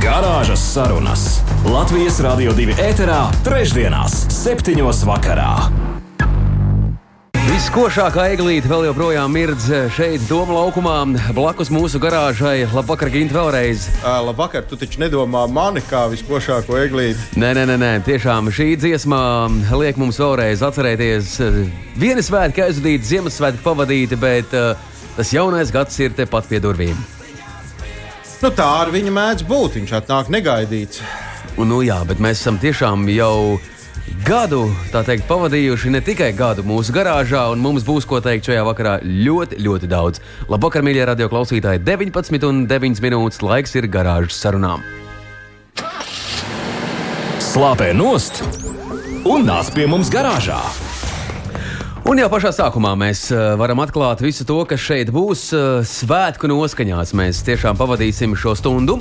Garāžas sarunas Latvijas Rādio 2 ēterā, trešdienās, septiņos vakarā. Viskošākā eglīte vēl joprojām mirdz šeit, Doma laukumā, blakus mūsu garāžai. Labvakar, Gint, vēlreiz. Uh, labvakar, tu taču nedomā mani kā viskošāko eglīti. Nē, nē, nē, nē, tiešām šī dziesma liek mums vēlreiz atcerēties vienu svētku aizvadīt, Ziemassvētku pavadīti, bet uh, tas jaunais gads ir tepat pie durvīm. Nu, tā ar viņu mēdz būt. Viņš atnāk negaidīts. Un, nu, jā, bet mēs esam tiešām jau gadu teikt, pavadījuši ne tikai gadu mūsu garāžā, un mums būs ko teikt šajā vakarā ļoti, ļoti daudz. Labvakar, mīļie radio klausītāji! 19 un 9 minūtes laiks ir garāžas sarunām. Slāpē nost un nāc pie mums garāžā! Un jau pašā sākumā mēs uh, varam atklāt visu to, kas šeit būs uh, svētku noskaņās. Mēs tiešām pavadīsim šo stundu,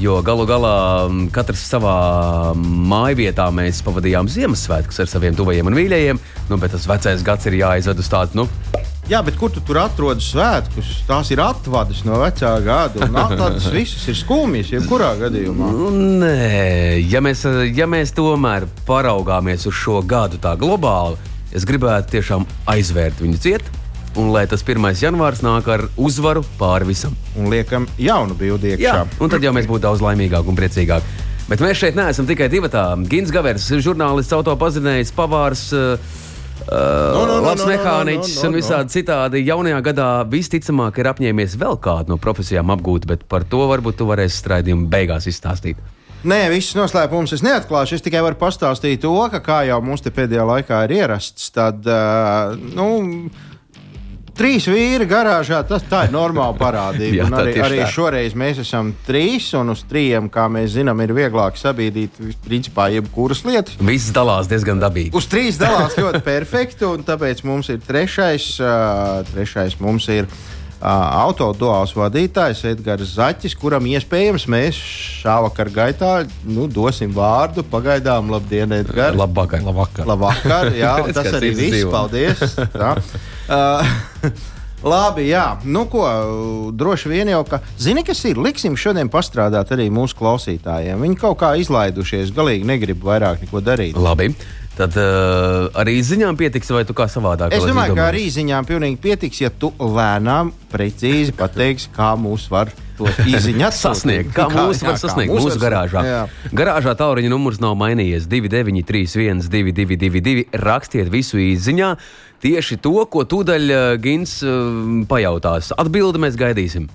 jo galu galā um, katrs savā mājvietā mēs pavadījām Ziemassvētkus ar saviem tuvajiem un mīļajiem. Nu, bet tas vecais gads ir jāizved uz tādu. Nu, Jā, bet kur tu tur atrod svētkus? Tās ir atvadas no vecā gada. Tādas visas ir skumjas, jebkurā gadījumā. Nu, nē, ja mēs, ja mēs tomēr paraugāmies uz šo gadu tā globāli, Es gribētu tiešām aizvērt viņu ciet, un lai tas 1. janvārs nāk ar uzvaru pāri visam. Un liekam, jaunu bildi iekšā. Jā, un tad jau mēs būtu daudz laimīgāki un priecīgāki. Bet mēs šeit neesam tikai divi. Gins Gavers, žurnālists, autopazinējs, pavārs. Uh, no, no, labs no, mehāniķis no, no, no, un visādi citādi. Jaunajā gadā visticamāk ir apņēmies vēl kādu no profesijām apgūt, bet par to varbūt tu varēsi straidījuma beigās izstāstīt. Nē, visus noslēpumus es neatklāšu. Es tikai varu pastāstīt to, ka, kā jau mums te pēdējā laikā ir ierasts, tad, uh, nu, Trīs vīri garāžā, tas ir normāla parādība. Jā, arī, arī tā. šoreiz mēs esam trīs, un uz trījiem, kā mēs zinām, ir vieglāk sabiedrīt principā jebkuras lietas. Viss dalās diezgan dabīgi. Uz trīs dalās ļoti perfekti, un tāpēc mums ir trešais. Uh, trešais mums ir uh, autoduāls vadītājs Edgars Zaķis, kuram iespējams mēs šā vakar gaitā nu, dosim vārdu. Pagaidām, labdien, Edgars! Labvakar! Labvakar! labvakar jā, tas arī viss. Dzīvo. Paldies! uh, Labi, jā, nu ko, droši vien jau, ka, zini, kas ir, liksim šodien pastrādāt arī mūsu klausītājiem. Viņi kaut kā izlaidušies, galīgi negrib vairāk neko darīt. Labi. Tad uh, arī ziņām pietiks, vai tu kā savādāk? Es domāju, ka arī ziņām pilnīgi pietiks, ja tu lēnām, precīzi pateiksi, kā mūs var izziņot. sasniegt. Kā, kā mūs var jā, sasniegt mūsu var garāžā? Jā. Garāžā tauriņa numurs nav mainījies. 2931, 222, rakstiet visu izziņā. Tieši to, ko tūdaļ Gins uh, pajautās. Atbildi mēs gaidīsim.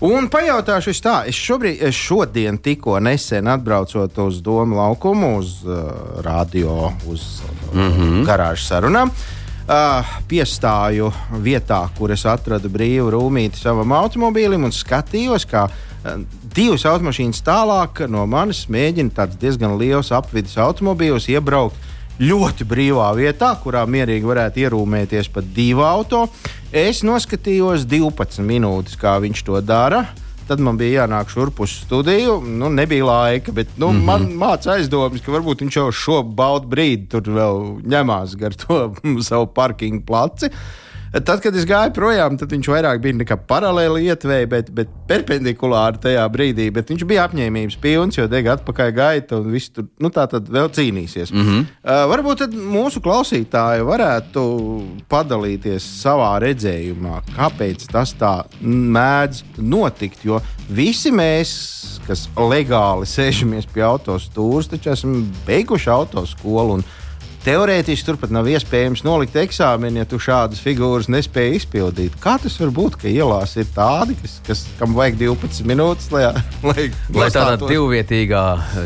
Un pajautāšu es tā, es, šobrīd, es šodien tikko nesen atbraucot uz Domu laukumu, uz uh, radio, uz uh, mm -hmm. garāžas sarunām. Uh, piestāju vietā, kur es atradu brīvu rūmīti savam automobīlim un skatījos, kā uh, divas automašīnas tālāk no manis mēģina tāds diezgan liels apvidus automobīls iebraukt ļoti brīvā vietā, kurā mierīgi varētu ierūmēties pat divi auto. Es noskatījos 12 minūtes, kā viņš to dara. Tad man bija jānāk šurp uz studiju. Nu, nebija laika, bet nu, mm -hmm. man mācīja aizdomas, ka varbūt viņš jau šo baudu brīdi tur vēl ņemās gar to savu parkingu placi. Uh, Tad, kad es gāju projām, tad viņš vairāk bija nekā paralēli ietvēja, bet, bet perpendikulāri tajā brīdī. Bet viņš bija apņēmības pilns, jo dega atpakaļ gaita un viss tur nu, tā tad vēl cīnīsies. Mm -hmm. uh, varbūt mūsu klausītāji varētu padalīties savā redzējumā, kāpēc tas tā mēdz notikt. Jo visi mēs, kas legāli sēžamies pie autostūra, taču esam beiguši autoskolu. Teorētiski turpat nav iespējams nolikt eksāmenu, ja tu šādas figūras nespēji izpildīt. Kā tas var būt, ka ielās ir tādi, kas, kas kam vajag 12 minūtes, lai, lai, lai tādā divvietīgā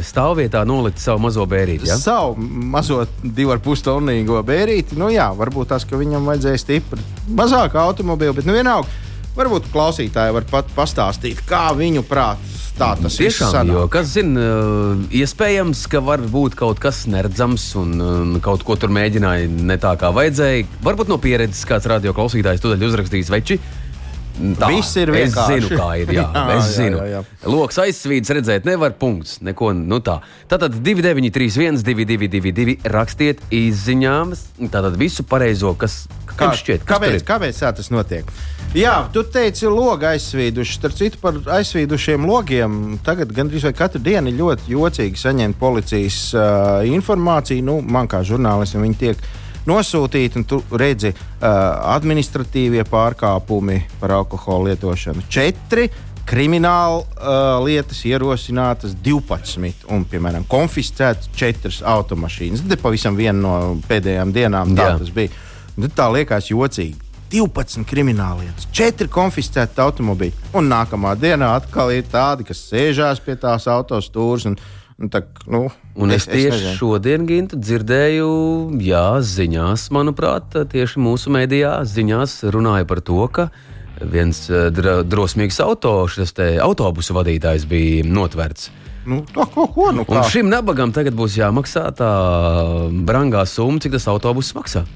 stāvvietā noliktu savu mazo bērīti? Ja? Savu mazo divu ar pustonnīgo bērīti. Nu, jā, varbūt tas, ka viņam vajadzēja stipri mazāk automobīlu, bet nu vienalga. Varbūt klausītāji var pat pastāstīt, kā viņu prātā tā tas viss Tiešām, jo kas zina, eh, iespējams, ka var būt kaut kas neredzams un kaut ko tur mēģināja ne tā kā vajadzēja. Varbūt no pieredzes kāds radio klausītājs to uzrakstījis veči. Tā, Viss ir Es vienkārši. zinu, kā ir. Jā, Jā, es jā, zinu. jā, jā. Loks aizsvīts, redzēt, nevar punkts. Neko, nu tā. Tātad 2931, 222, rakstiet izziņām. Tātad visu pareizo, kas, kā šķiet. kas kāpēc, ir? kāpēc tā tas notiek? Jā, tu teici, logi aizsvīduši. Starp citu, par aizsvīdušiem logiem tagad gandrīz vai katru dienu ir ļoti jocīgi saņemt policijas uh, informāciju. Nu, man kā žurnālistam viņi tiek nosūtīti, un tu redzi uh, administratīvie pārkāpumi par alkohola lietošanu. Četri krimināla uh, lietas ierosinātas 12, un, piemēram, konfiscētas četras automašīnas. Tas pavisam viena no pēdējām dienām tā Jā. tas bija. Nu, tā liekas jocīgi. 12 krimināllietas, 4 konfiscēti automobīļi. Un nākamā dienā atkal ir tādi, kas sēžās pie tās autostūras. Un, un tā, nu, Un es, es tieši nezinu. šodien, Gintu, dzirdēju, jā, ziņās, manuprāt, tieši mūsu mēdījā ziņās runāja par to, ka viens eh, dra, drosmīgs auto, šis autobusu vadītājs bija notverts. Nu, to, ko, ko, nu, Un kā? šim nabagam tagad būs jāmaksā tā brangā summa, cik tas autobuss maksā.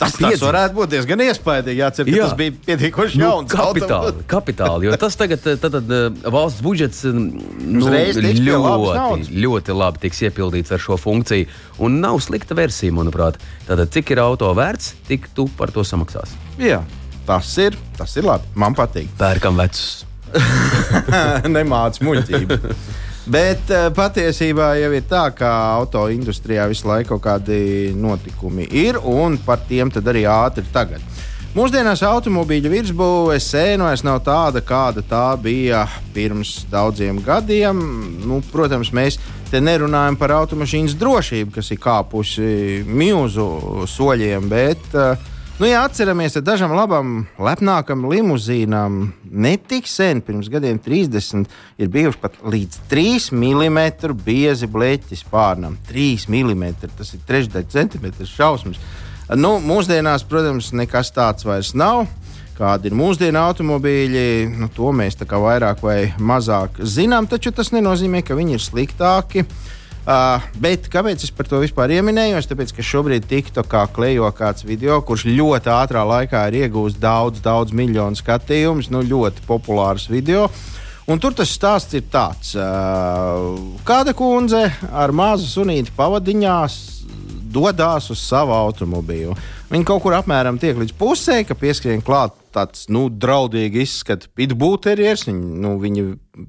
Tas, tas varētu būt diezgan iespaidīgi. Jācer, Jā. tas bija pietiekoši Nu, jauns. kapitāli, kapitāli, jo tas tagad eh, tad, tad, eh, valsts budžets eh, nu, ļoti, ļoti labi tiks iepildīts ar šo funkciju. Un nav slikta versija, manuprāt. Tātad, cik ir auto vērts, tik tu par to samaksās. Jā, tas ir, tas ir labi. Man patīk. Pērkam vecus. Nemāc muļķību. Bet uh, patiesībā jau ir tā, ka auto industrijā visu laiku kaut kādi notikumi ir, un par tiem arī ātri tagad. Mūsdienās automobīļa virsbūve sēna vairs nav tāda, kāda tā bija pirms daudziem gadiem. Nu, protams, mēs te nerunājam par automašīnas drošību, kas ir kāpusi milzu soļiem, bet uh, Nu, ja atceramies, tad dažam labam, lepnākam limuzīnam netik sen, pirms gadiem 30, ir bijuši pat līdz 3 mm biezi bleķi spārnam. 3 mm tas ir trešdaļa centimetrs šausmas. Nu, mūsdienās, protams, nekas tāds vairs nav. Kādi ir mūsdienu automobīļi, nu, to mēs vairāk vai mazāk zinām, taču tas nenozīmē, ka viņi ir sliktāki. Uh, bet kāpēc es par to vispār pieminēju? Tāpēc, ka šobrīd TikTokā klejo kāds video, kurš ļoti ātrā laikā ir iegūst daudz, daudz miljonu skatījumus, nu, ļoti populārs video. Un tur tas stāsts ir tāds, uh, kāda kundze ar mazu sunīti pavadiņās dodas uz savu automobīlu. Viņa kaut kur apmēram tiek līdz pusē, ka pieskrien klāt tāds nu, draudīgi izskats pitbūterieris. Viņa, nu, viņa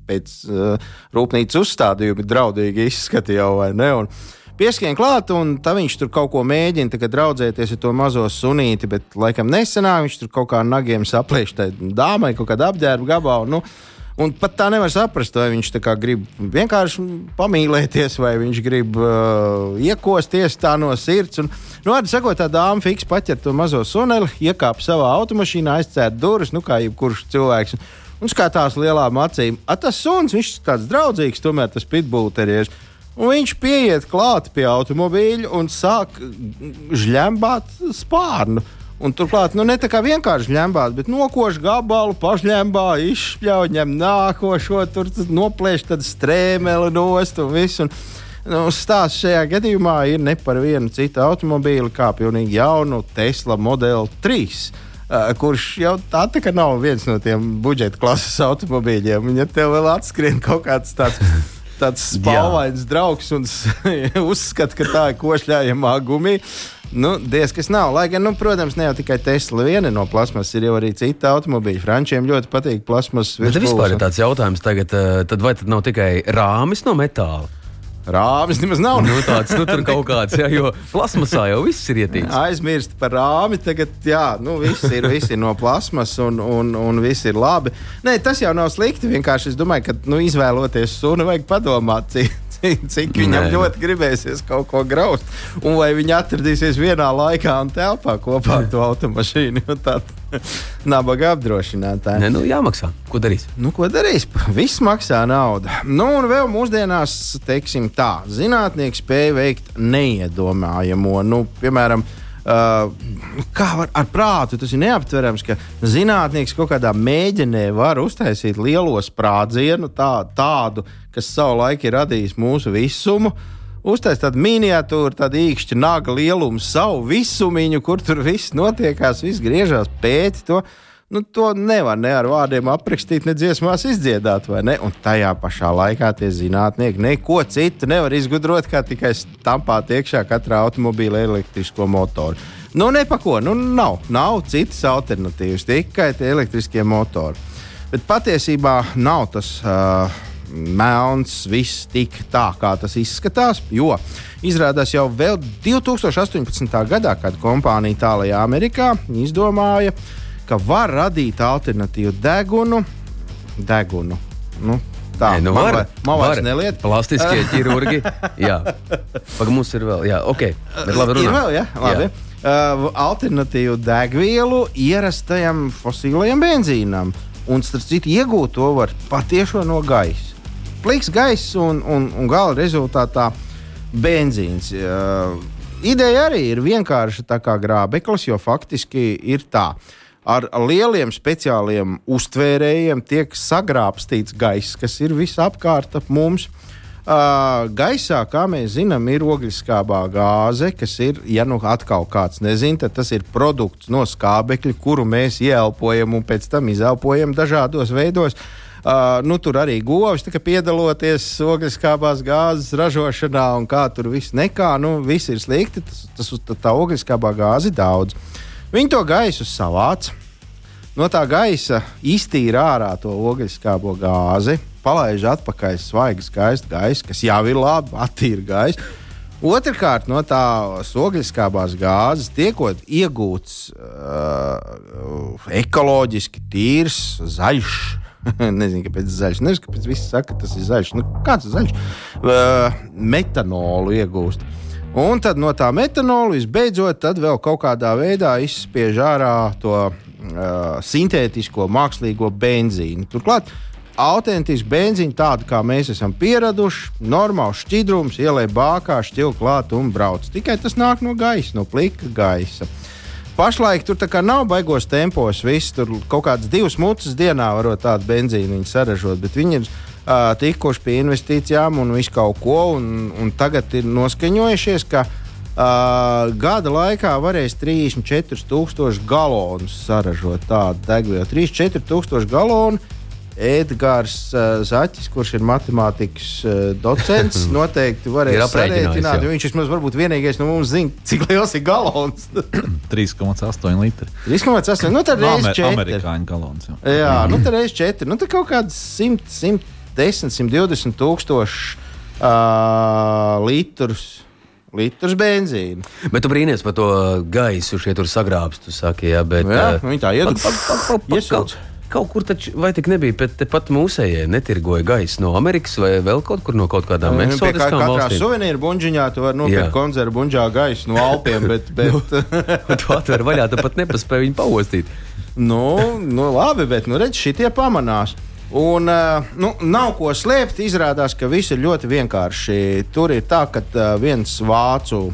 pēc uh, rūpnīcas uzstādījuma draudīgi izskata jau vai ne. Un, Pieskrien klāt, un tā viņš tur kaut ko mēģina tagad draudzēties ar to mazo sunīti, bet laikam nesenāk viņš tur kaut kā ar nagiem saplēš tai dāmai kaut kādu apģērbu gabalu. Nu, Un pat tā nevar saprast, vai viņš grib vienkārši pamīlēties, vai viņš grib uh, iekosties tā no sirds. Un, nu, arī sakot, tā dāma fiks paķer to mazo suneli, iekāpa savā automašīnā, aizcēla durvis, nu, kā jebkurš cilvēks. Un skatās lielām acīm. A, tas suns, viņš ir tāds draudzīgs, tomēr tas pitbulterieris. Un viņš pieiet klāt pie automobīļa un sāk žļembāt spārnu. Un turklāt, nu, ne tā kā vienkārši ņembāt, bet nokoš gabalu, pašņembā, izšļauj, ņem nākošo, tur tad noplēš tādu strēmeli nost un visu. Un, nu, stāsts šajā gadījumā ir ne par vienu citu automobīli, kā pilnīgi jaunu Tesla Model 3. Uh, kurš jau tā, tā kā nav viens no tiem budžeta klases automobīļiem. Ja tev vēl atskrien kaut kāds tāds tāds spēlvains draugs un uzskata, ka tā ir košļājamā gumija. Nu, Diez kas nav. Lai gan, nu, protams, ne jau tikai Tesla viena no plasmas, ir jau arī cita automobīļa. Frančiem ļoti patīk plasmas. Bet vispār ir tāds jautājums, tagad, eh, tad vai tad nav tikai rāmis no metāla? Rāmis nemaz nav. Nu, tāds, nu, tur kaut kāds, jā, jo plasmasā jau viss ir ietīts. Aizmirst par rāmi. Tagad, jā, nu, viss ir, viss ir no plasmas un, un, un viss ir labi. Nē, tas jau nav slikti. Vienkārši es domāju, ka nu, izvēloties sunu, vajag padomāt, cik, cik, cik viņam Nē. ļoti gribēsies kaut ko graust. Un vai viņi atradīsies vienā laikā un telpā kopā ar to automašīnu. Tāda nabaga apdrošinātāja. Nē, nu, jāmaksā. Ko darīs? Nu, ko darīs? Viss maksā naudu. Nu, un vēl mūsdienās, teiksim tā, zinātnieki spēja veikt neiedomājamo. Nu, piemēram, kā var ar prātu tas ir neaptverams, ka zinātnieks kaut kādā mēģinē var uztaisīt lielo sprādzienu, tā, tādu, kas savulaik ir radījis mūsu visumu. Uztaisīt tādu miniatūru, tādu īkšķu naga lielumu, savu visumiņu, kur tur viss notiekās, viss griežās pēc to. Nu, to nevar ne ar vārdiem aprakstīt, ne dziesmās izdziedāt, ne? Un tajā pašā laikā tie zinātnieki neko citu nevar izgudrot, kā tikai stampāt iekšā katrā automobīlā elektrisko motoru. Nu, nepako, nu, nav, nav citas alternatīvas, tikai tie elektriskie motori. Bet patiesībā nav tas. Uh, melns, viss tik tā, kā tas izskatās. Jo izrādās jau vēl 2018. gadā, kad kompānija tālākajā Amerikā izdomāja, ka var radīt alternatīvu degunu. degunu. Nu, tā Nē, nu man var, vai- man vairs var. neliet. Plastiskie ķirurgi. Jā, pagaidām, mums ir vēl. Jā, ok. Bet labi, Ir runā. vēl, ja? Labi. Jā. Uh, alternatīvu degvielu ierastajam fosilajam benzīnam. Un, starp citu, iegūt to var patiešām no gaisa. Pliks gaiss un, un, un gala rezultātā benzīns. Uh, ideja arī ir vienkārša tā kā grābeklis, jo faktiski ir tā. Ar lieliem speciāliem uztvērējiem tiek sagrābstīts gaiss, kas ir visapkārt ap mums. Uh, gaisā, kā mēs zinām, ir ogliskābā gāze, kas ir, ja nu atkal kāds nezina, tad tas ir produkts no skābekļa, kuru mēs ieelpojam un pēc tam izelpojam dažādos veidos. Uh, nu, tur arī govs tika piedaloties ogliskābās gāzes ražošanā, un kā tur viss nekā, nu, viss ir slikti. Tas, tas tā, ogliskābā gāze ir daudz. Viņi to gaisu savāc. No tā gaisa iztīra ārā to ogliskābo gāzi, palaiž atpakaļ svaigu, skaistu gaisu, kas jau ir labi, attīra gaisu. Otrakārt, no tās ogliskābās gāzes tiekot iegūts uh, ekoloģiski tīrs, zaļš. Nezinu, kāpēc zaļš. Nezinu, kāpēc viss saka, ka tas ir zaļš. Nu, kāds ir zaļš? Uh, metanolu iegūst. Un tad no tā metanola visbeidzot, vēl kaut kādā veidā izspiež ārā to uh, sintētisko mākslīgo benzīnu. Turklāt autentisku benzīnu, tādu kā mēs esam pieraduši, normāls šķidrums, ielai bākā, šķil klāt un brauc. Tikai tas nāk no gaisa, no plika gaisa. Pašlaik tur nav baigos tempos, viss tur kaut kādas divas mucas dienā varot tādu benzīnu saražot, bet viņi ir uh, tikuši pie investīcijām un visu kaut ko, un, un tagad ir noskaņojušies, ka uh, gada laikā varēs 34,000 galonus saražot tādu degvielu. 34,000 galonu. Edgars uh, Zaķis, kurš ir matemātikas uh, docents, noteikti varēs jo Viņš vismaz varbūt vienīgais no mums zina, cik liels ir galons. 3,8 litri. 3,8. Nu, tad No, reizes Amer 4. amerikāņu galons. jau. Jā, nu tad reizes 4. Nu, tad kaut kāds 100, 110, 120 tūkstoši uh, litrus. Litrus benzīna. Bet tu brīnies par to gaisu, šeit tur sagrābst. Tu saki, jā, bet. Jā, eh, viņi tā iedod. Kaut, kaut kur taču, vai tik nebija, bet tepat mūsējie netirgoja gaisu no Amerikas vai vēl kaut kur no kaut kādām Pie kā eksotiskām katrā valstīm. suvenīra buļģiņā tu vari nopirkt konzervu buļģā gaisu no Alpiem, bet, bet Tu atver vaļā, tu pat nepaspēji viņu paostīt. nu, nu, labi, bet nu, redz, šitie pamanās. Un, uh, nu, nav ko slēpt. Izrādās, ka viss ir ļoti vienkārši. Tur ir tā, ka uh, viens vācu uh,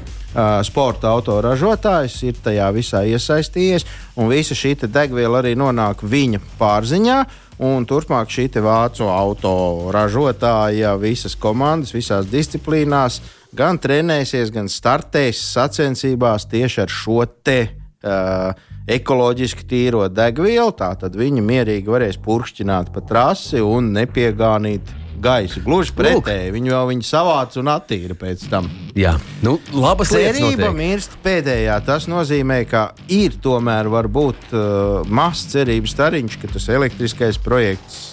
sporta autoražotājs ir tajā visā iesaistījies, un visa šī degviela arī nonāk viņa pārziņā. Un turpmāk šī vācu autoražotāja, visas komandas, visās disciplīnās gan trenēsies, gan startēs sacensībās tieši ar šo te uh, ekoloģiski tīro degvielu. Tātad viņi mierīgi varēs purkšķināt pa trasi un nepiegānīt gaisu. Gluži pretēji, viņi jau viņu savāca un attīra pēc tam. Jā, nu, labas lietas. Cerība mirst pēdējā. Tas nozīmē, ka ir tomēr varbūt uh, mazs cerības stariņš, ka tas elektriskais projekts.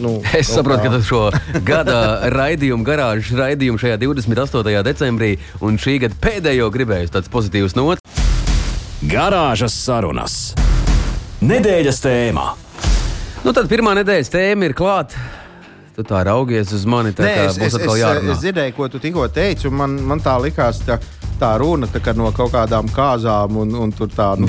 Nu, Es saprotu, ka tas šo gada raidījumu, garāžas raidījumu šajā 28. decembrī un šī gada pēdējo gribēju tāds pozitīvs nots. Garāžas sarunas. Nedēļas tēmā. Nu, tad pirmā nedēļas tēma ir klāta. Tu tā raugies uz mani, tā Nē, kā es, būs es, atkal es, jārunā. es dzirdēju, ko tu tikko teici, un man, man tā likās, ka tā runa tā kā no kaut kādām kāzām un, un tur tā nu,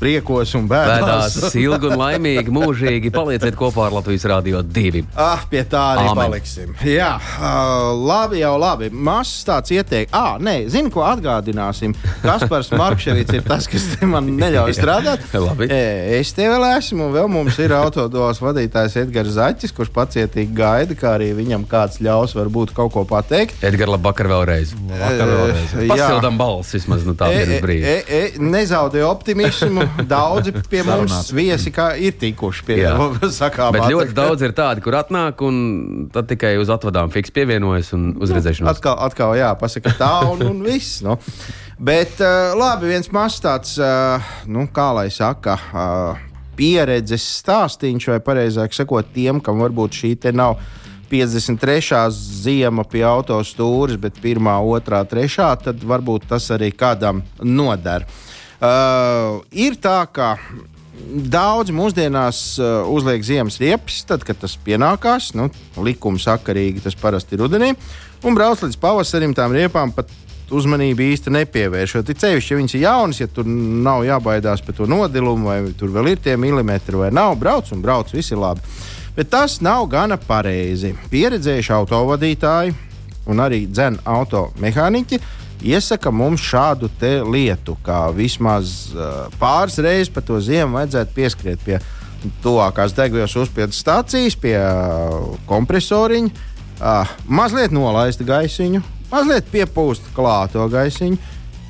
priekos un Vēdās bēdās. ilgi un laimīgi, mūžīgi palieciet kopā ar Latvijas Rādio 2. Ah, pie tā arī Āmen. paliksim. Jā, uh, labi, jau labi. Mazs tāds ieteikts. Ah, nē, zini, ko atgādināsim. Kaspars Markevits ir tas, kas te man neļauj strādāt. Labi. E, Es te vēl esmu, un vēl mums ir autodolas vadītājs Edgars Zaķis, kurš pacietīgi gaida, kā arī viņam kāds ļaus varbūt kaut ko pateikt. Edgars, labvakar vēlreiz. Vakar vēlreiz. E, Pasildām balss vismaz no tā E, e, brīža. e, e, nezaudē optimismu. Daudzi pie mums viesi ir tikuši pie sakām. Bet ļoti daudz ir tādi, kur atnāk un tad tikai uz atvadām fiks pievienojas un uz redzēšanos. Atkal, atkal jā, pasaka tā, un, un viss. Nu. Bet uh, labi, viens mazs tāds, uh, nu, kā lai saka, uh, pieredzes stāstīns, vai pareizāk sakot, tiem, kam varbūt šī te nav 53. ziema pie autostūres, bet 1, 2, 3, tad varbūt tas arī kādam noder. Uh, ir tā, ka Daudzi mūsdienās uh, uzliek ziemas riepas, tad, kad tas pienākās. Nu, likuma sakarīgi tas parasti ir rudenī. Un brauc līdz pavasarim tām riepām pat uzmanību īsti nepievēršot. Ir ceļš, ja viņas ir jaunas, ja tur nav jābaidās par to nodilumu, vai tur vēl ir tie milimetri, vai nav. Brauc un brauc, viss ir labi. Bet tas nav gana pareizi. Pieredzējuši autovadītāji un arī dzēnu automehāniķi iesaka mums šādu lietu, kā vismaz uh, pāris reizes pa to ziemu vajadzētu pieskriet pie tuvākās degvielas uzpildes stācijas, pie uh, kompresoriņa, uh, mazliet nolaist gaisiņu, mazliet piepūst klāto gaisiņu.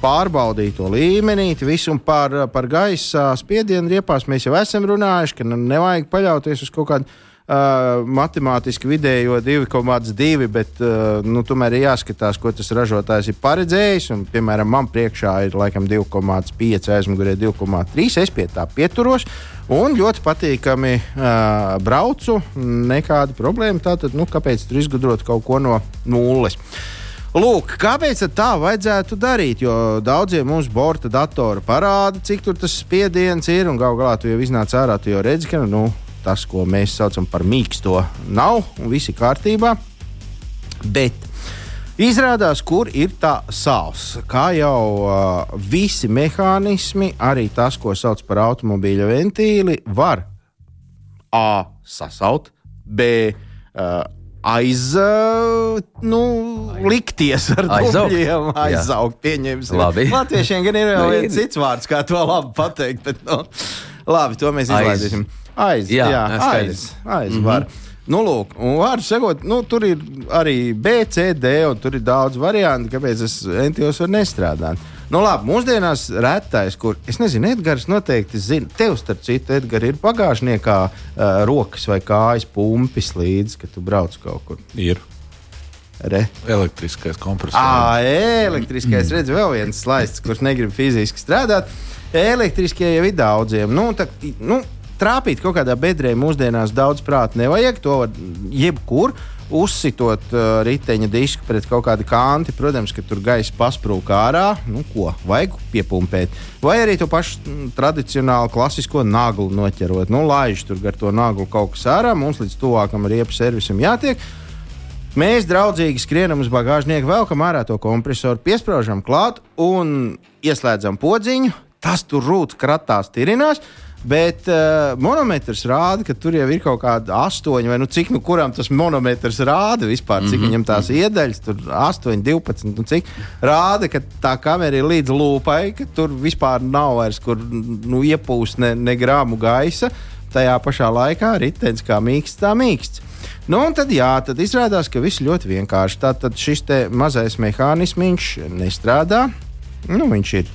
Pārbaudīt to līmenī, visu par, par gaisa spiedienu riepās mēs jau esam runājuši, ka nu, nevajag paļauties uz kaut kādu uh, matemātiski vidējo 2,2, bet uh, nu, tomēr ir jāskatās, ko tas ražotājs ir paredzējis. Un, piemēram, man priekšā ir laikam 2,5, aizmugurē 2,3. Es pie tā pieturos. Un ļoti patīkami uh, braucu, nekāda problēma. Tātad, nu, kāpēc tur izgudrot kaut ko no nulles? Lūk, kāpēc tā vajadzētu darīt? Jo daudziem mums borta datori parāda, cik tas spiediens ir. Galu galā tu jau iznāc ārā, tu jau redzi, ka nu, tas, ko mēs saucam par mīksto, nav un viss ir kārtībā. Bet izrādās, kur ir tā sāls. Kā jau uh, visi mehānismi, arī tas, ko sauc par automobīļa ventīli, var A. sasaukt, B. Uh, aiz, nu, likties ar dubļiem, aizaugt, pieņemsim. Labi. Latviešiem gan ir vēl Nu, viens cits vārds, kā to labi pateikt, bet, nu, labi, to mēs izlaidīsim. Aiz, jā, Jā, jā jā, aiz, aiz mm -hmm. var. Nu, lūk, var sakot, nu, tur ir arī B, C, D, un tur ir daudz variantu, kāpēc es NTOs var nestrādāt. Nu, labi, mūsdienās retais, kur es nezinu, Edgars noteikti zina, tev starp citu, Edgars, ir pagāžniekā uh, rokas vai kājas pumpis līdzi, kad tu brauc kaut kur. Ir Re. elektriskais kompresors. Ah, elektriskais, redz, vēl viens slaids, kurš negrib fiziski strādāt. Elektriskie jau ir daudziem. Nu, tā, nu, trāpīt kaut kādā bedrē mūsdienās daudz prāta nevajag. To var jebkur uzsitot uh, riteņa disku pret kaut kādu kanti. Protams, ka tur gaisa pasprūk ārā. Nu, ko vajag piepumpēt. Vai arī to pašu mm, tradicionālu klasisko naglu noķerot. Nu, laiž tur gar to naglu kaut kas ārā. Mums līdz tuvākam riepu servisam jātiek. Mēs draudzīgi skrienam uz bagāžnieku, velkam ārā to kompresoru, piesprāžam klāt un ieslēdzam podziņu. Tas tur rūt, kratās, tirinās. Bet uh, monometrs rāda, ka tur jau ir kaut kāda astoņa, vai nu cik nu kuram tas monometrs rāda vispār, cik mm -hmm. viņam tās iedaļas, tur 8, 12, nu cik rāda, ka tā kamera ir līdz lūpai, ka tur vispār nav vairs kur nu, iepūst ne, ne grāmu gaisa. Tajā pašā laikā ritenis kā mīksts, tā mīksts. Nu, un tad, jā, tad izrādās, ka viss ļoti vienkārši. Tātad šis mazais mehānisms nestrādā. Nu, viņš ir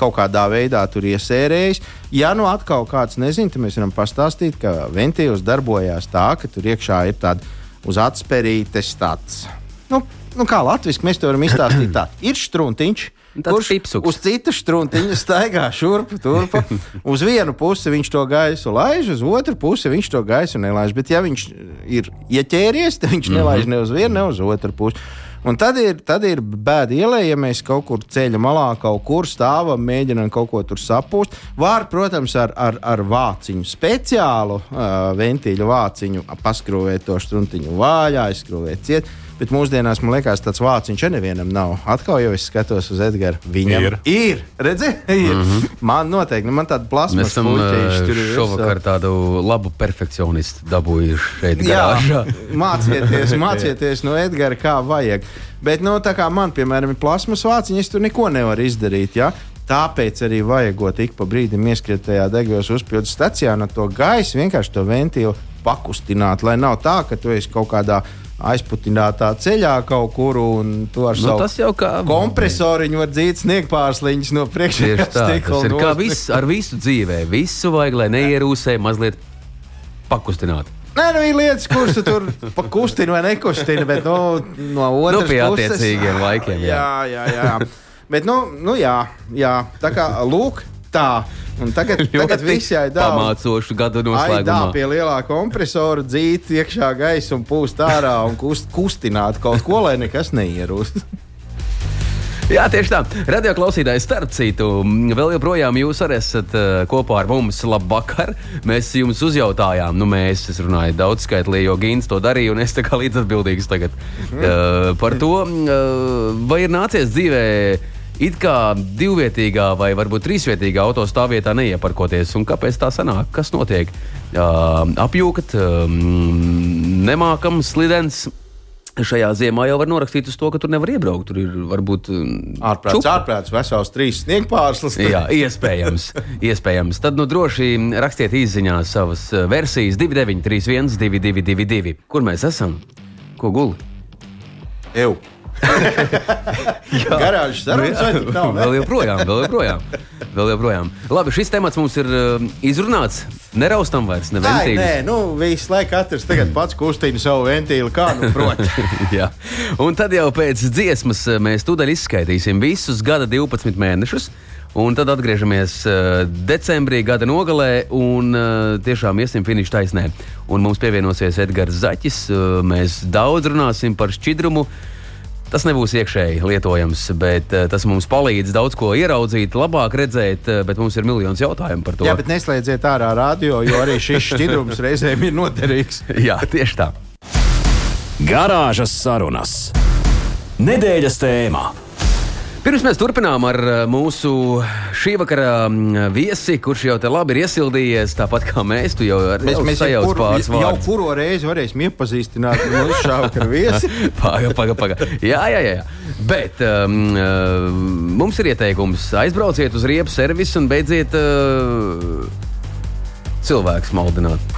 kaut kādā veidā tur iesērējis. Ja nu atkal kāds nezina, tad mēs varam pastāstīt, ka ventīls darbojās tā, ka tur iekšā ir tāds uz atspērītes tāds. Nu, nu kā latviešu mēs to varam izstāstīt tā. Ir struntiņš. Tāds Kurš pipsuks. uz citu struntiņu staigā šurpu turpu. Uz vienu pusi viņš to gaisu laiž, uz otru pusi viņš to gaisu nelaiž. Bet, ja viņš ir ieķēries, tad viņš nelaiž ne uz vienu, ne uz otru pusi. Un tad ir, tad ir bēda ielē, ja mēs kaut kur ceļa malā, kaut kur stāvam, mēģinām kaut ko tur sapūst. Var, protams, ar, ar, ar vāciņu, speciālu uh, ventīļu vāciņu, paskrūvēt to struntiņu vaļā, aizskrūvēt ciet. Bet mūsdienās man liekas, tāds vāciņš arī nevienam nav. Atkal jau es skatos uz Edgars. Viņam Ir. ir. Redzi, ir. Mm -hmm. Man noteikti, nu, man tāda plasma esam eh, šovakar tādu labu perfekcionistu dabūjuši šeit. Jā, mācieties, mācieties no Edgara, kā vajag. Bet, nu, tā kā man, piemēram, ir plasmas vāciņa, es tur neko nevaru izdarīt. Ja? Tāpēc arī vajagot ik pa brīdim ieskriet tajā degvielas uzpildes stacijā no to gaisa, vienkārši to ventīlu pakustināt, lai nav tā, ka tu esi kaut kādā aizputinātā ceļā kaut kur un tu ar Nu, savu kā kompresoriņu var dzīt sniegpārsliņus no priekšējā tā, tas ir kā viss ar visu dzīvē. Visu vajag, lai neierūsē, mazliet pakustināt. Nē, nu ir lietas, kuras tu tur pakustina vai nekustina, bet nu, no otras Nu, pie puses. attiecīgiem laikiem, jā. Jā, jā, jā. bet, nu, nu jā, jā, tā kā lūk, tā. Un tagad, tagad viss jāizdara. Pamācošu gadu Aidā noslēgumā. pie lielā kompresora dzīt iekšā gaisa un pūst ārā un kust, kustināt kaut ko, lai nekas neierūst. Jā, tieši tā. Radio klausītājs, starp citu, vēl joprojām jūs arī esat uh, kopā ar mums. Labvakar! Mēs jums uzjautājām, nu, mēs, es runāju daudz skaitlī, jo Gins to darīja, un es tā kā līdzatbildīgs tagad uh, par to, uh, vai ir nācies dzīvē. It kā divvietīgā vai varbūt trīsvietīgā autostāvvietā neieparkoties. Un kāpēc tā sanāk? Kas notiek? Uh, apjūkat, um, nemākam, slidens. Šajā ziemā jau var norakstīt uz to, ka tur nevar iebraukt. Tur ir varbūt um, Ārprāts, ārprāts, vesels trīs sniegpārslis. Jā, iespējams. iespējams. Tad nu droši rakstiet īsiņā savas eh, versijas 2931, 222, kur mēs esam. Ko guli? Garāžas sarunas vai ne? vēl joprojām, vēl joprojām. Vēl joprojām. Labi, šis temats mums ir uh, izrunāts. Neraustam vairs, Ai, neventīvi. nē, nu visu laiku katrs tagad pats kustina savu ventīlu, kā nu prot. Jā. Un tad jau pēc dziesmas eh, mēs tūdaļ izskaitīsim visus gada 12 mēnešus. Un tad atgriežamies uh, decembrī, gada nogalē, un uh, tiešām iesim finiša taisnē. Un mums pievienosies Edgars Zaķis. Uh, mēs daudz runāsim par šķidrumu. Tas nebūs iekšēji lietojams, bet uh, tas mums palīdz daudz ko ieraudzīt, labāk redzēt, uh, bet mums ir miljons jautājumu par to. Jā, bet neslēdziet ārā radio, jo arī šis šķidrums reizēm ir noderīgs. Jā tieši tā. Garāžas sarunas. Nedēļas tēmā. Pirms mēs turpinām ar uh, mūsu šī vakara mm, viesi, kurš jau te labi ir iesildījies, tāpat kā mēs. Jau Mēs, mēs jau, sajauc kuru, pāris jau vārdus. kuru reizi varēsim iepazīstināt ar mūsu šādu viesi. Paga, paga, paga. Jā, jā, jā. jā. Bet um, mums ir ieteikums aizbrauciet uz riepu servisu un beidziet uh, cilvēku maldināt.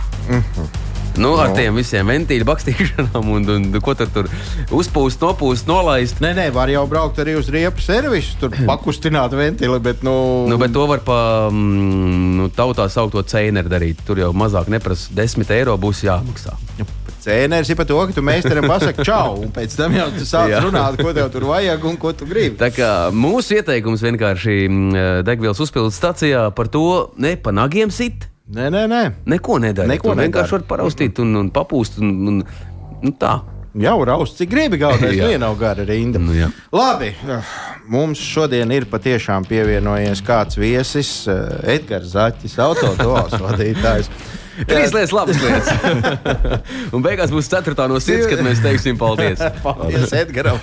Nu, ar Nu. tiem visiem ventīļu bakstīšanām un, un, un ko tur, tur uzpūst, nopūst, nolaist. Nē, nē, var jau braukt arī uz riepu servisu, tur pakustināt ventili, bet, nu, Nu, bet to var pa mm, nu, tautā saukto cēneri darīt. Tur jau mazāk neprasa 10 eiro būs jāmaksā. Cēnēs ir par to, ka tu meistaram pasaki čau, un pēc tam jau tu sāc runāt, ko tev tur vajag un ko tu gribi. Tā kā mūsu ieteikums vienkārši mm, degvielas uzpildes stācijā par to ne pa nagiem sit. Nē, nē, nē. Neko nedara. Neko tu vienkārši nedara. var paraustīt un, un papūst. Un, un, nu, tā. Jau raust, cik gribi galvenais, Jā. nu, gara rinda. Nu, jā. Labi, mums šodien ir patiešām pievienojies kāds viesis, eh, Edgars Zaķis, autodovas vadītājs. Trīs lietas, labas lietas. un beigās būs ceturtā no sirds, kad mēs teiksim paldies. Paldies, Edgars.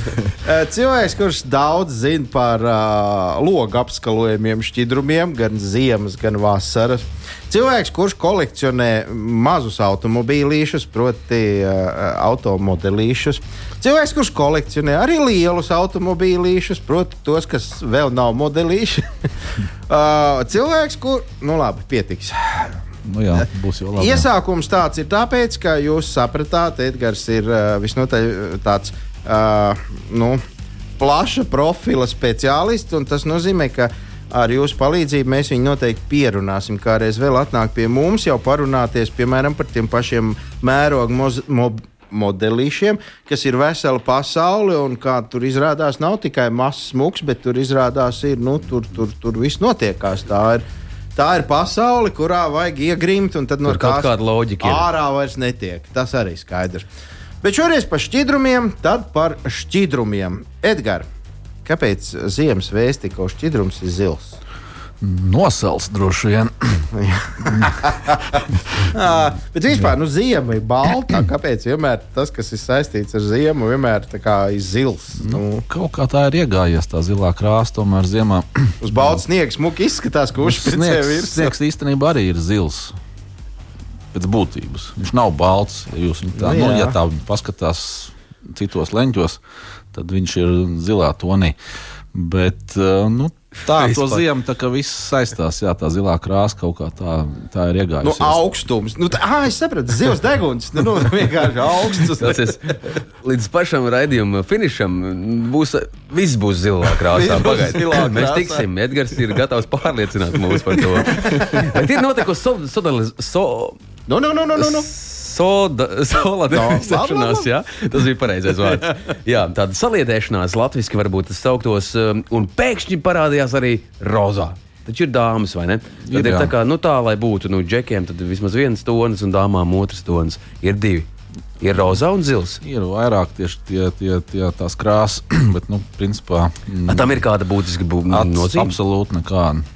Cilvēks, kurš daudz zina par uh, logu apskalojumiem, šķidrumiem, gan ziemas, gan vasaras. Cilvēks, kurš kolekcionē mazus automobīlīšus, proti, uh, automodelīšus. Cilvēks, kurš kolekcionē arī lielus automobīlīšus, proti, tos, kas vēl nav modelīši. uh, cilvēks, kur. Nu, labi, pietiks. Nu, jā, būs jau labi. Iesākums tāds ir tāpēc, ka jūs sapratāt, Edgars ir uh, visnotaļ uh, tāds uh, nu, plaša profila speciālists, un tas nozīmē, ka ar jūsu palīdzību mēs viņu noteikti pierunāsim. Kā reiz vēl atnāk pie mums, jau parunāties piemēram par tiem pašiem mērogu moz, mob, modelīšiem, kas ir vesela pasaule, un kā tur izrādās, nav tikai mazs smūgs, bet tur izrādās, ir, nu, tur, tur, tur viss notiekās. Tā ir. Tā ir pasaule, kurā vajag iegrimt, un tad no Tur kaut kāda loģika ir. ārā vairs netiek. Tas arī skaidrs. Bet šoreiz par šķidrumiem, tad par šķidrumiem. Edgars, kāpēc ziemas vēstikos šķidrums ir zils? Nosals droši vien. Bet vispār, nu, ziema ir balta. Kāpēc vienmēr tas, kas ir saistīts ar ziemu, vienmēr ir zils? Nu, kaut kā tā ir iegājies, tā zilā krāsa, tomēr ziemā. Uz balta sniega smuki izskatās, ka uzspēlē virsmu. Sniegs īstenībā arī ir zils. Pēc būtības. Viņš nav balts. Ja jūs tā, nu, nu, ja tā paskatās citos leņķos, tad viņš ir zilā tonī. Bet, uh, nu, Tā to ziemu tā kā viss saistās, jā, tā zilā krāsa kaut kā tā, tā ir. Nu, augstums. Nu, tā, ah, es sapratu, zivs deguns. Nu, nu, vienkārši augsts. Tas ir līdz pašam raidījuma finišam. Būs, viss būs zilā krāsā. Pagaidiet, mēs tiksim. Edgars ir gatavs pārliecināt mūs par to. Bet ir notikusi so, so, so, no, no, no, no, no. no soda, solidarizēšanās. No, tas bija pareizais vārds. Jā, tāda saliedēšanās latviešu varbūt tas sauktos, um, un pēkšņi parādījās arī rozā. Taču ir dāmas, vai ne? Tad ir, ir tā, kā, nu, tā, lai būtu nu, džekiem, tad vismaz viens tonis un dāmām otrs tonis. Ir divi. Ir rozā un zils. Ir vairāk tieši tie, tie, tie tās krāsas, bet, nu, principā. Mm, tam ir kāda būtiska nozīme? Absolūti nekāda.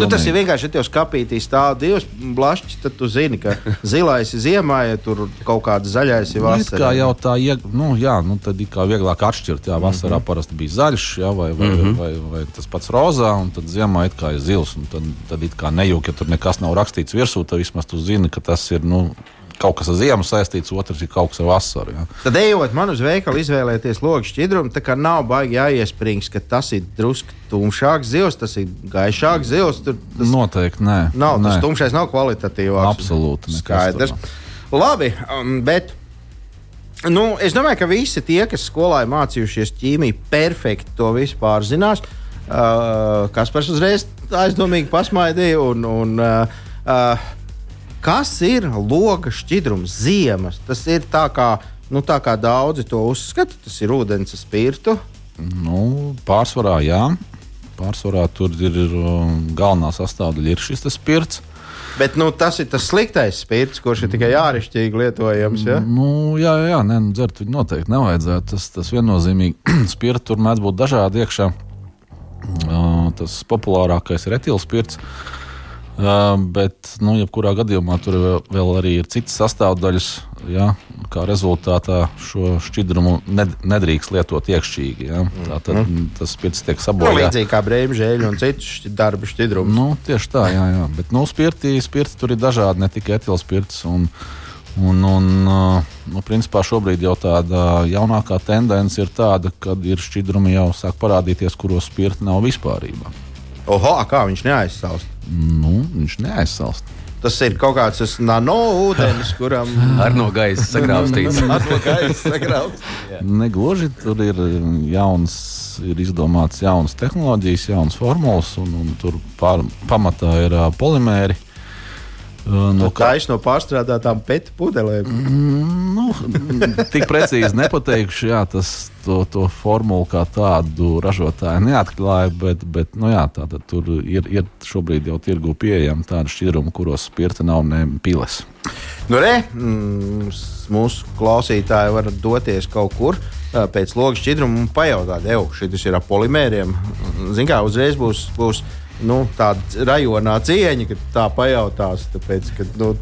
Nu, tas ir vienkārši, ja tev skapītī stāv divas blašķis, tad tu zini, ka zilais ir ziemā, ja tur kaut kāds zaļais ir vasarā. Nu, kā jau tā, ieg... nu, jā, nu, tad ir kā vieglāk atšķirt, jā, vasarā mm -hmm. parasti bija zaļš, jā, vai, vai, mm -hmm. vai, vai, vai tas pats rozā, un tad ziemā it kā ir zils, un tad, tad it kā nejūk, ja tur nekas nav rakstīts virsū, tad vismaz tu zini, ka tas ir, nu, kaut kas ar ziemu saistīts, otrs ir kaut kas ar vasaru. Ja. Tad, ejot man uz veikalu, izvēlēties logu šķidrumu, tā kā nav baigi jāiesprings, ka tas ir drusku tumšāks zivs, tas ir gaišāks zivs. Tur, tas Noteikti nē. Nav, nē. tas tumšais nav kvalitatīvs. Absolūti. Skaidrs. Labi, um, bet. Nu, es domāju, ka visi tie, kas skolā ir mācījušies ķīmiju, perfekti to visu pārzinās. Uh, Kaspars uzreiz aizdomīgi pasmaidīja. Un, un, uh, uh, Kas ir loga šķidrums ziemas? Tas ir tā kā, nu, tā kā daudzi to uzskata. Tas ir ūdens spirtu. Nu, pārsvarā jā. Pārsvarā tur ir um, galvenā sastāvdaļa ir šis spirts. Bet nu, tas ir tas sliktais spirts, kurš ir tikai āršķirīgi lietojams. Ja? Nu, jā, jā, nē, nu, dzert viņu noteikti nevajadzētu. Tas, tas viennozīmīgi spirts tur mēdz būt dažādi iekšā. Uh, tas populārākais ir etilspirts. Uh, Uh, bet, nu, jebkurā gadījumā tur vēl arī ir citas sastāvdaļas. Ja, kā rezultātā šo šķidrumu ned, nedrīkst lietot iekšķīgi. Ja. Tā tad mm. tas spirts tiek sabojāts. Nu, līdzīgi kā brīvžēļi un citu darbu šķidrumu. Nu, tieši tā, jā, jā. Bet nu, spirti, spirti tur ir dažādi, ne tikai etilspirts. Un, Un, un, nu, principā šobrīd jau tāda jaunākā tendence ir tāda, ka ir šķidrumi jau sāk parādīties, kuros spirti nav vispārībā. Oho, kā viņš neaizsāst? Nu, viņš neaizsalst. Tas ir kaut kāds nano ūdens, kuram ar no gaisa sagraustīts. ar no gaisa sagraustīts. Negluži tur ir jauns, ir izdomāts jaunas tehnoloģijas, jaunas formulas, un, un tur pār, pamatā ir uh, polimēri. No kā no pārstrādātām pēta pudelēm? Mm, nu, tik precīzi nepateikšu, jā, tas to, to formulu kā tādu ražotāji neatklāja, bet, bet nu, jā, tā, tur ir, ir šobrīd jau tirgu pieejama tāda šķidruma, kuros spirta nav ne piles. Nu, re, mm, mūsu klausītāji var doties kaut kur pēc logas šķidruma un pajautāt, ej, šis ir ar polimēriem. Ziniet, kā uzreiz būs. būs nu, tāda rajonā cieņa, ka tā pajautās. Tāpēc, ka, nu,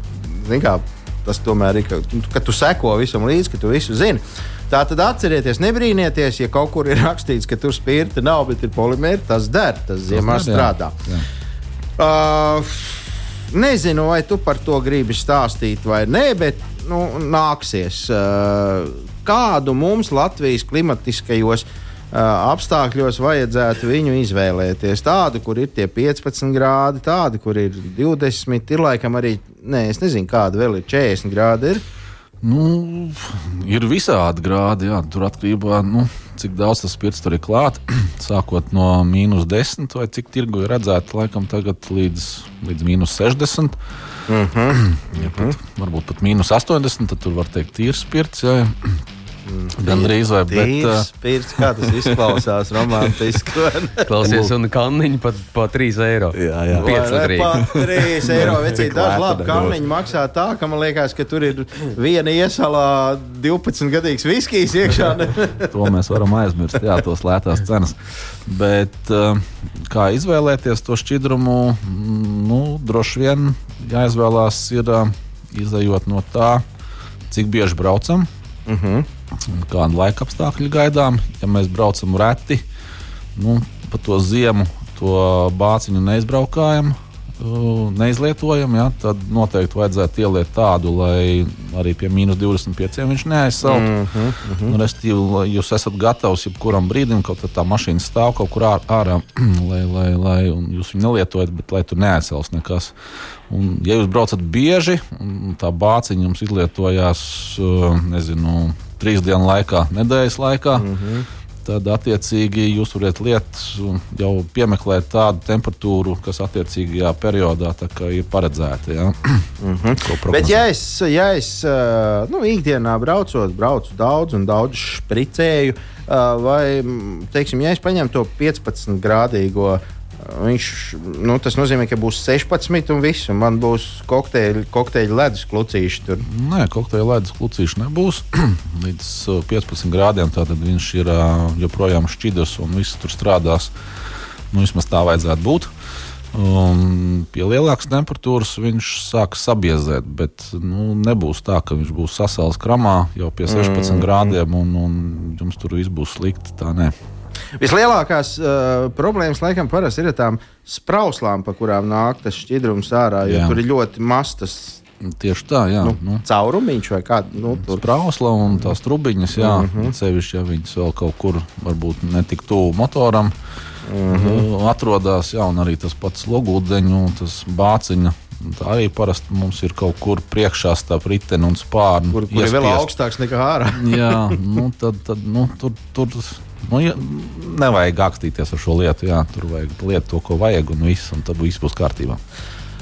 kā, tas tomēr ir, ka, nu, ka tu seko visam līdzi, ka tu visu zini. Tā tad atcerieties, nebrīnieties, ja kaut kur ir rakstīts, ka tur spirta nav, bet ir polimēri. Tas der, tas ziemā strādā. Jā. Uh, nezinu, vai tu par to gribi stāstīt vai nē, bet nu, nāksies. Uh, kādu mums Latvijas klimatiskajos uh, apstākļos vajadzētu viņu izvēlēties. Tādu, kur ir tie 15 grādi, tādu, kur ir 20, ir laikam arī, nē, es nezinu, kāda vēl ir 40 grādi. Ir. Nu, ir visādi grādi, jā, tur atkarībā no nu, cik daudz tas spirts tur ir klāts. Sākot no mīnus 10, vai cik tirgu ir redzēta, laikam tagad līdz, līdz mīnus 60. Mm -hmm. ja pat, varbūt pat mīnus 80, tad tur var teikt, ir spirts. Jā, jā. Gan drīz vai bet. Tīrs Uh, kā tas izklausās romantiski. Klausies, un kanniņi pat pa 3 eiro. Jā, jā. Pieclitrīgi. Pat 3 eiro vecīt. Daži labi nebūs. kalniņi maksā tā, ka man liekas, ka tur ir viena iesalā 12 gadīgs viskijs iekšā. To mēs varam aizmirst, jā, tos lētās cenas. Bet uh, kā izvēlēties to šķidrumu, mm, nu, droši vien jāizvēlās ir uh, izējot no tā, cik bieži braucam. Uh -huh. Kādu laika apstākļu gaidām, ja mēs braucam reti, nu, pa to ziemu to bāciņu neizbraukājam, neizlietojam, ja, tad noteikti vajadzētu ieliet tādu, lai arī pie mīnus 25 viņš neaizsaukt. Mm -hmm. nu, Restīvi, jūs esat gatavs jebkuram brīdim, kaut tā mašīna stāv kaut kur ār- ārā, lai, lai, lai jūs viņu nelietojat, bet lai tur neaizsals nekas. Un, ja jūs braucat bieži, tā bāciņa jums izlietojās, nezinu, trīs dienu laikā, nedēļas laikā. Mm -hmm tad attiecīgi jūs varat lietot, jau piemeklēt tādu temperatūru, kas attiecīgajā periodā ir paredzēta. Ja? Mm -hmm. Bet, ja es, ja es nu, ikdienā braucot, braucu daudz un daudz spricēju, vai, teiksim, ja es paņemu to 15 grādīgo. Viņš, nu, tas nozīmē, ka būs 16 un viss, un man būs kokteļi, kokteļi ledus klucīši. Tur. Nē, kokteļa ledus klucīša nebūs. Līdz uh, 15 grādiem tātad viņš ir uh, joprojām šķidrs un viss tur strādās. Nu, vismaz tā vajadzētu būt. Un pie lielākas temperatūras viņš sāk sabiezēt, bet nu, nebūs tā, ka viņš būs sasāls kramā jau pie 16 mm. grādiem un, un jums tur viss būs slikti. Tā nē. Vislielākās uh, problēmas laikam parasti ir ar tām sprauslām, pa kurām nāk tas šķidrums ārā, jo Jā. tur ir ļoti mazs Tieši tā, jā. nu, Nu, caurumiņš vai kāda. Nu, tur. Sprausla un tās trubiņas, jā, mm -hmm. sevišķi, ja viņas vēl kaut kur, varbūt ne tik tuvu motoram, mm -hmm. atrodas, jā, un arī tas pats logūdeņu, tas bāciņa. Tā arī parasti mums ir kaut kur priekšā starp riteni un spārnu. Kur, kur ir vēl augstāks nekā ārā. jā, nu, tad, tad nu, tur, tur nu, ja, nevajag akstīties ar šo lietu. Jā, tur vajag lietot to, ko vajag, un viss, un tad viss būs kārtībā.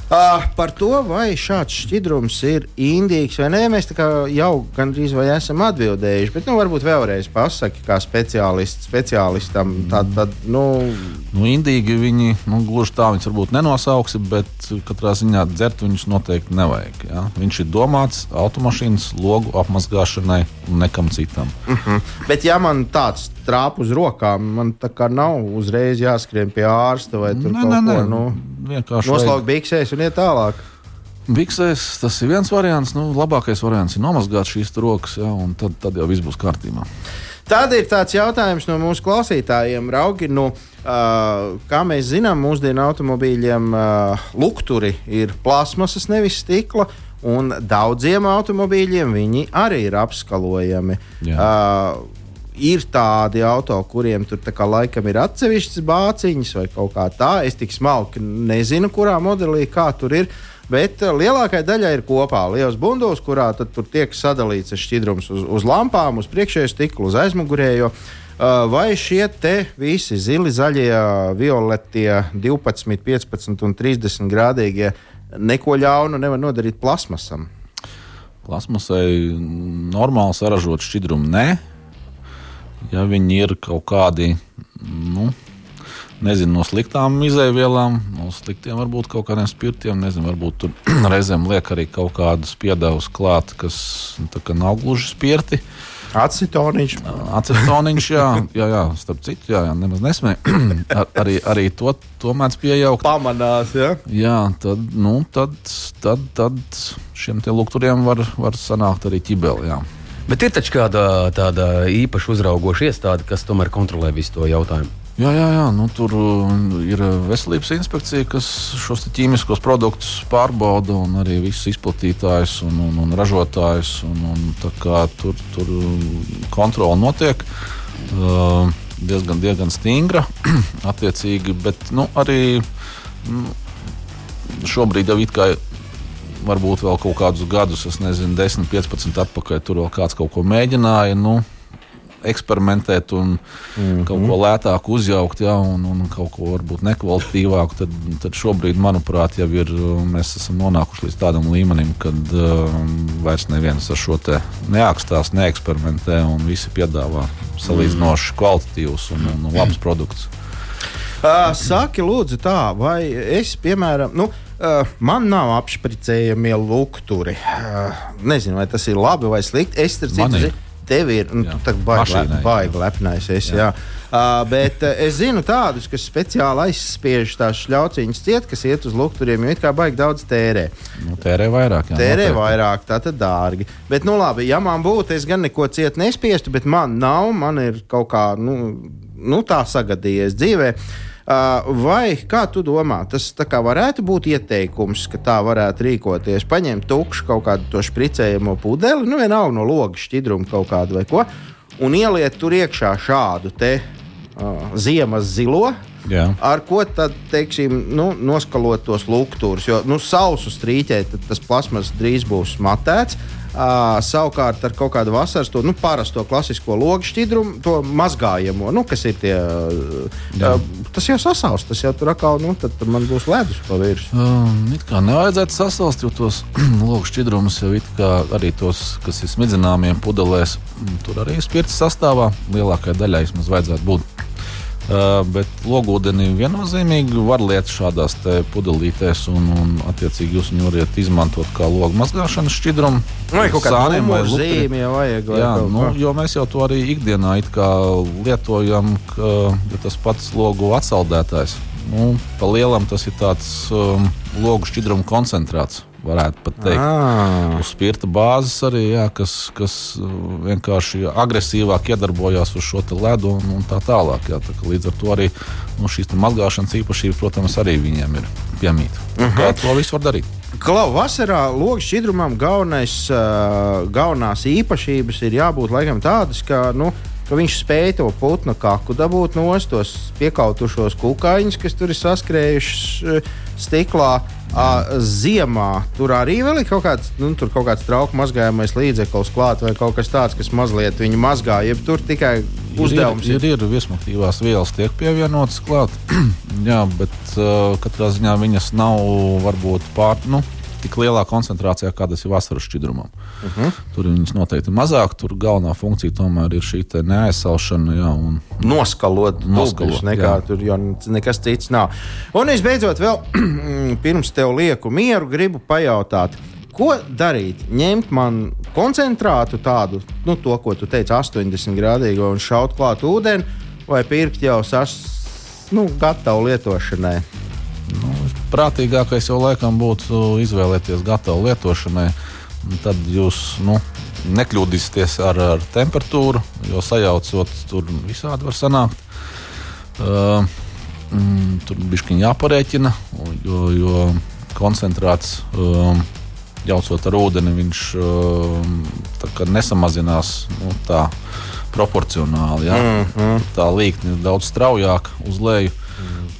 Uh, par to, vai šāds šķidrums ir indīgs vai nē, mēs jau gandrīz vai esam atbildējuši. Bet, nu, varbūt vēlreiz pasaki, kā speciālists, speciālistam. Tad, tad, nu, Nu, indīgi viņi nu, gluži tā viņus varbūt nenosauksi, bet katrā ziņā dzert viņus noteikti nevajag. Ja? Viņš ir domāts automašīnas logu apmazgāšanai un nekam citam. bet, ja man tāds trāp uz rokām, man tā kā nav uzreiz jāskrien pie ārsta vai tur Nē, kaut nē, nē. ko nu, Vienkārši noslaukt biksēs un iet tālāk. Biksēs tas ir viens variants. Nu, labākais variants ir nomazgāt šīs rokas, ja, un tad, tad jau viss būs kārtībā. Tad ir tāds jautājums no mūsu klausītājiem, Raugi. Nu, uh, kā mēs zinām, mūsdienu automobīļiem uh, lukturi ir plasmasas, nevis stikla. Un daudziem automobīļiem viņi arī ir apskalojami. Jā. Uh, ir tādi auto, kuriem tur kā laikam ir atsevišķas bāciņas vai kaut kā tā. Es tik smalki nezinu, kurā modelī kā tur ir. Bet uh, lielākajai daļai ir kopā liels bundulis, kurā tur tiek sadalīts šķidrums uz, uz lampām, uz priekšējo stiklu, uz aizmugurējo. Uh, vai šie te visi zili, zaļie, violetie, 12, 15 un 30 grādīgie neko ļaunu nevar nodarīt plasmasam? Plasmasai normāli saražot šķidrumu nē. Ja viņi ir kaut kādi, nu, nezinu, no sliktām izēvielām, no sliktiem varbūt kaut kādiem spirtiem, nezinu, varbūt tur reizēm liek arī kaut kādus piedevus klāt, kas nu, nav gluži spirti. Acetoniņš. Acetoniņš, jā, jā, jā, starp citu, jā, jā nemaz nesmēju. Ar, arī, arī to, to mēdz pieaugt. Pamanās, ja? Jā, tad, nu, tad, tad, tad šiem te lukturiem var, var sanākt arī ķibeli. Jā. Bet ir taču kāda tāda īpaša uzraugoša iestāde, kas tomēr kontrolē visu to jautājumu. Jā, jā, jā nu, tur uh, ir veselības inspekcija, kas šos ķīmiskos produktus pārbauda, un arī visus izplatītājus un, un, un ražotājus. Un, un, tur, tur kontrole notiek uh, diezgan, diezgan stingra, attiecīgi, bet nu, arī nu, šobrīd jau it kā varbūt vēl kaut kādus gadus, es nezinu, 10, 15 atpakaļ tur vēl kāds kaut ko mēģināja. Nu, eksperimentēt un mm -hmm. kaut ko lētāku uzjaukt, ja, un, un kaut ko varbūt nekvalitatīvāku, tad, tad šobrīd, manuprāt, jau ir, mēs esam nonākuši līdz tādam līmenim, kad um, vairs neviens ar šo te neakstās, neeksperimentē, un visi piedāvā salīdzinoši kvalitatīvus un, un, labus produktus. Uh, saki, lūdzu, tā, vai es, piemēram, nu, uh, man nav apšpricējamie lukturi. Uh, nezinu, vai tas ir labi vai slikti. Es tur citu, tev ir nu, baigi lepnais. Es, jā. Jā. Uh, bet uh, es zinu tādus, kas speciāli aizspiež tās šļauciņas ciet, kas iet uz lukturiem, jo it kā baigi daudz tērē. Nu, tērē vairāk. Jā, tērē noteikti. vairāk, tā tad dārgi. Bet, nu labi, ja man būtu, es gan neko ciet nespiestu, bet man nav, man ir kaut kā, nu, nu tā sagadījies dzīvēm. Vai kā tu domā, tas varētu būt ieteikums, ka tā varētu rīkoties? Paņemt tukšu kaut kādu to špricējumu pudeli, nu vienalga no logas šķidrumu kaut kādu vai ko, un ieliet tur iekšā šādu te uh, ziemas zilo. Jā. Ar ko tad, teiksim, nu, noskalot tos lukturus? Jo nu, sausu strīķēt, tas plasmas drīz būs matēts. Uh, savukārt ar kaut kādu vasaras, to nu, parasto klasisko logu šķidrumu, to mazgājamo, nu, kas ir tie. Uh, tas jau sasaucas, tas jau tur atkal, nu, tad, man būs ledus pa virsmu. Um, it kā nevajadzētu sasaukt, jo tos logu šķidrumus jau it kā arī tos, kas ir smidzināmiem pudelēs, tur arī ir spirts sastāvā. Lielākajai daļai vismaz vajadzētu būt. Uh, bet logūdeni viennozīmīgi var lietot šādās pudelītēs, un, un attiecīgi jūs viņu varat izmantot kā logu mazgāšanas šķidrumu. Vai kaut kāda zīme jau vajag? Jā, nu, jo mēs jau to arī ikdienā lietojam, ka ja tas pats logu atsaldētājs. Nu, pa lielam tas ir tāds um, logu šķidrumu koncentrāts varētu pat teikt. Ah. Uz spirta bāzes arī, jā, kas, kas uh, vienkārši agresīvāk iedarbojās uz šo ledu un, un tā tālāk. Jā, tā līdz ar to arī nu, šīs mazgāšanas īpašības, protams, arī viņiem ir piemīta. Uh -huh. Kā to visu var darīt? Klau, vasarā logs šķidrumam galvenais, uh, galvenās īpašības ir jābūt laikam tādas, ka nu, ka viņš spēja to putnu kaku dabūt no tos piekautušos kukaiņus, kas tur ir saskrējuši stiklā. Uh, ziemā tur arī ir kaut kāds, nu, kaut kāds trauku mazgājamais līdzeklis klāts vai kaut kas tāds, kas mazliet viņu mazgā. Ja tur tikai uzdevums ir. Ir, ir, ir viesmuktīvās vielas, tiek pievienotas klāt. Jā, bet uh, katrā ziņā viņas nav varbūt pār. Nu, tik lielā koncentrācijā, kā tas ir vasaras šķidrumam. Uh. -huh. Tur viņas noteikti mazāk. Tur galvenā funkcija tomēr ir šī neaizsalšana. Jā, un... Noskalot, noskalot nekā jā. tur jau nekas cits nav. Un visbeidzot, vēl pirms tev lieku mieru, gribu pajautāt. Ko darīt? Ņemt man koncentrātu tādu, nu, to, ko tu teici, 80 grādīgo un šaut klāt ūdeni, vai pirkt jau sas, nu, gatavu lietošanai? Nu, prātīgākais jau laikam būtu izvēlēties gatavu lietošanai. Tad jūs nu, nekļūdīsieties ar, ar temperatūru, jo sajaucot tur visādi var sanākt. Uh, mm, tur bija jāparēķina, jo, jo koncentrāts. Um, Jaucot ar ūdeni, viņš uh, nesamazinās nu, tā proporcionāli. Ja? Mm -hmm. Tā līkne ir daudz straujāk uz leju.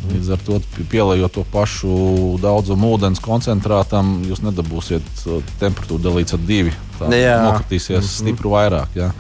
Līdz ar to pielējot to pašu daudzumu ūdens koncentrātam, jūs nedabūsiet uh, temperatūru dalīts ar divi. Tā jā. nokritīsies mm -hmm. stipri vairāk. Jā.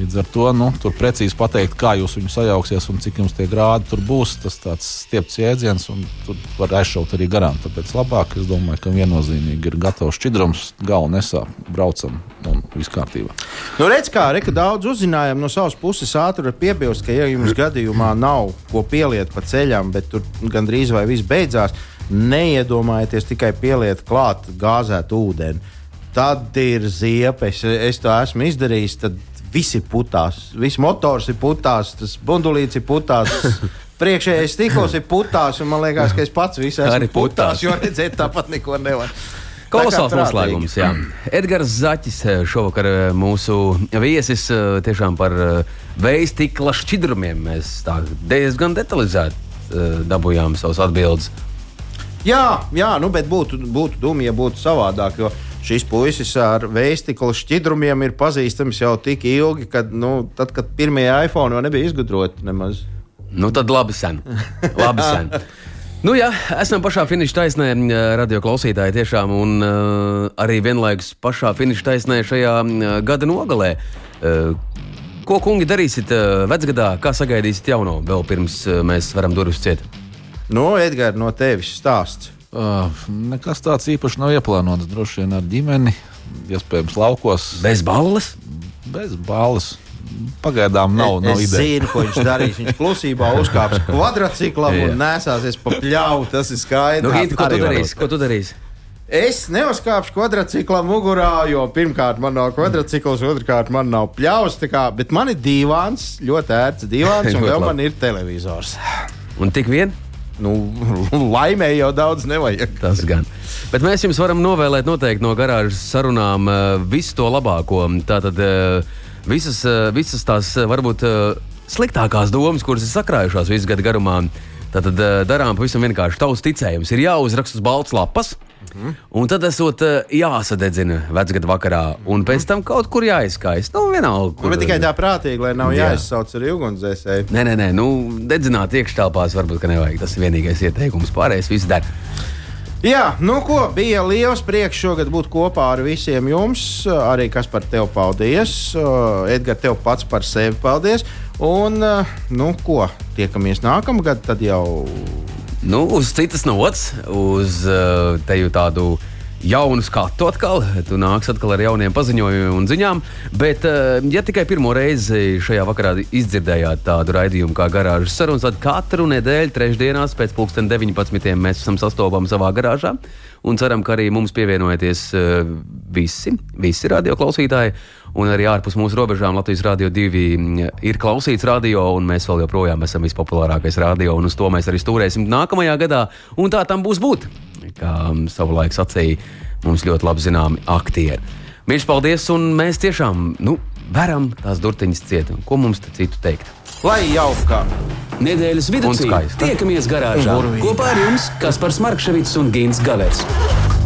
Līdz ar to nu, tur precīzi pateikt, kā jūs viņu sajauksiet un cik jums tie grādi tur būs. Tas tāds stiepts jēdziens, un tur var aizšaut arī garām. Tāpēc labāk, es domāju, ka viennozīmīgi ir gatavs šķidrums, galva nesāp, braucam un viss kārtībā. Nu, redz, kā Reka daudz uzzinājām no savas puses. Ātri var piebilst, ka, ja jums gadījumā nav ko pieliet pa ceļam, bet tur gandrīz vai viss beidzās, neiedomājieties tikai pieliet klāt gāzētu ūdeni. Tad ir ziepes. Es to esmu izdarījis. Tad Viss ir putās, viss motors ir putās, tas bundulīts ir putās. Priekšējais stikls ir putās, un man liekas, ka es pats visu esmu putās, putās, jo redzēt tāpat neko nevar. Kolosāls noslēgums. Jā. Edgars Zaķis eh, šovakar eh, mūsu viesis eh, tiešām par vēja stikla šķidrumiem. Mēs diezgan detalizēti dabūjām savas atbildes. Jā, jā nu, bet būtu, būtu dumi, ja būtu savādāk. Jo šis puisis ar veistiklu šķidrumiem ir pazīstams jau tik ilgi, ka nu, tad, kad pirmie iPhone vēl nebija izgudroti nemaz. Nu, tad labi sen. Labi sen. Nu, jā, esam pašā finiša taisnē, radio klausītāji tiešām, un uh, arī vienlaikus pašā finiša taisnē šajā uh, gada nogalē. Uh, ko kungi darīsiet uh, vecgadā, kā sagaidīsiet jauno, vēl pirms uh, mēs varam durvis ciet? Nu, Edgars, no tevis stāsts. Uh, nekas tāds īpaši nav ieplānots. Droši vien ar ģimeni, iespējams, laukos. Bez balles? Bez balvas. Pagaidām nav, nav es ideja. zinu, ko viņš darīs. Viņš klusībā uzkāps kvadrciklam Jā. un nesāsies pa pļauju. Tas ir skaidrs. Nu, Gint, ko tu darīsi? Ko tu darīsi? Es neuzkāpšu kvadrciklam mugurā, jo pirmkārt man nav kvadrcikls, otrkārt man nav pļaus. Kā, bet man ir divāns, ļoti ērts divāns, un vēl man ir televizors. Un tik vien? Nu, laimē jau daudz nevajag. Tas gan. Bet mēs jums varam novēlēt noteikti no garāžas sarunām uh, visu to labāko. Tātad uh, visas, uh, visas tās varbūt sliktākās domas, kuras ir sakrājušās visu gadu garumā. Uh, darām pavisam vienkārši. Tavs ticējums ir jāuzraksta uz balts lapas. Un tad esot uh, jāsadedzina vecgada vakarā, un pēc tam kaut kur jāizkaist. Nu, vienalga, kur. Bet tikai tā prātīgi, lai nav Jā. jāizsauc ar ugunsdzēsēju. Nē, nē, nē, nu, dedzināt iekštelpās varbūt nevajag. Tas ir vienīgais ieteikums. Pārējais viss der. Jā, nu ko, bija liels prieks šogad būt kopā ar visiem jums. Arī kas par tevi paldies. Edgars, tev pats par sevi paldies. Un, nu ko, tiekamies nākamgad, tad jau Nu, uz citas nots, uz uh, teju tādu jaunu skatu atkal. Tu nāks atkal ar jauniem paziņojumiem un ziņām. Bet, uh, ja tikai pirmo reizi šajā vakarā izdzirdējāt tādu raidījumu kā garāžas sarunas, tad katru nedēļu, trešdienās pēc 19. mēs esam sastopami savā garāžā. Un ceram, ka arī mums pievienojaties uh, visi, visi radioklausītāji. Un arī ārpus mūsu robežām Latvijas Rādio 2 ir klausīts radio, un mēs vēl joprojām esam vispopulārākais radio, un uz to mēs arī stūrēsim nākamajā gadā. Un tā tam būs būt, kā savulaik sacīja mums ļoti labi zināmi aktieri. Mīļš, paldies, un mēs tiešām nu, varam tās durtiņas ciet. Ko mums te citu teikt? lai jauka! Nedēļas vidū tiekamies garāžā Un burvīgi. kopā ar jums Kaspars Markevits un Gins Gavers.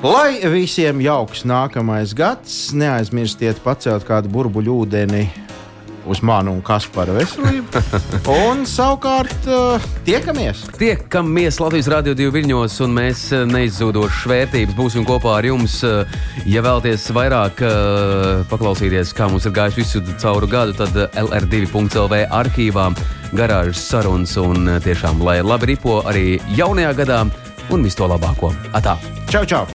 Lai visiem jauks nākamais gads, neaizmirstiet pacelt kādu burbuļu ūdeni uz manu un Kaspara veselību. Un savukārt eh, tiekamies! Tiekamies Latvijas Rādio 2 viļņos, un mēs eh, neizzudošas vērtības būsim kopā ar jums. eh, Ja vēlaties vairāk paklausīties, kā mums ir gājis visu cauru gadu, tad eh, LR2.CLV arhīvā garāžas sarunas un tiešām lai labi ripo arī jaunajā gadā un visu to labāko. Atā! Čau, čau!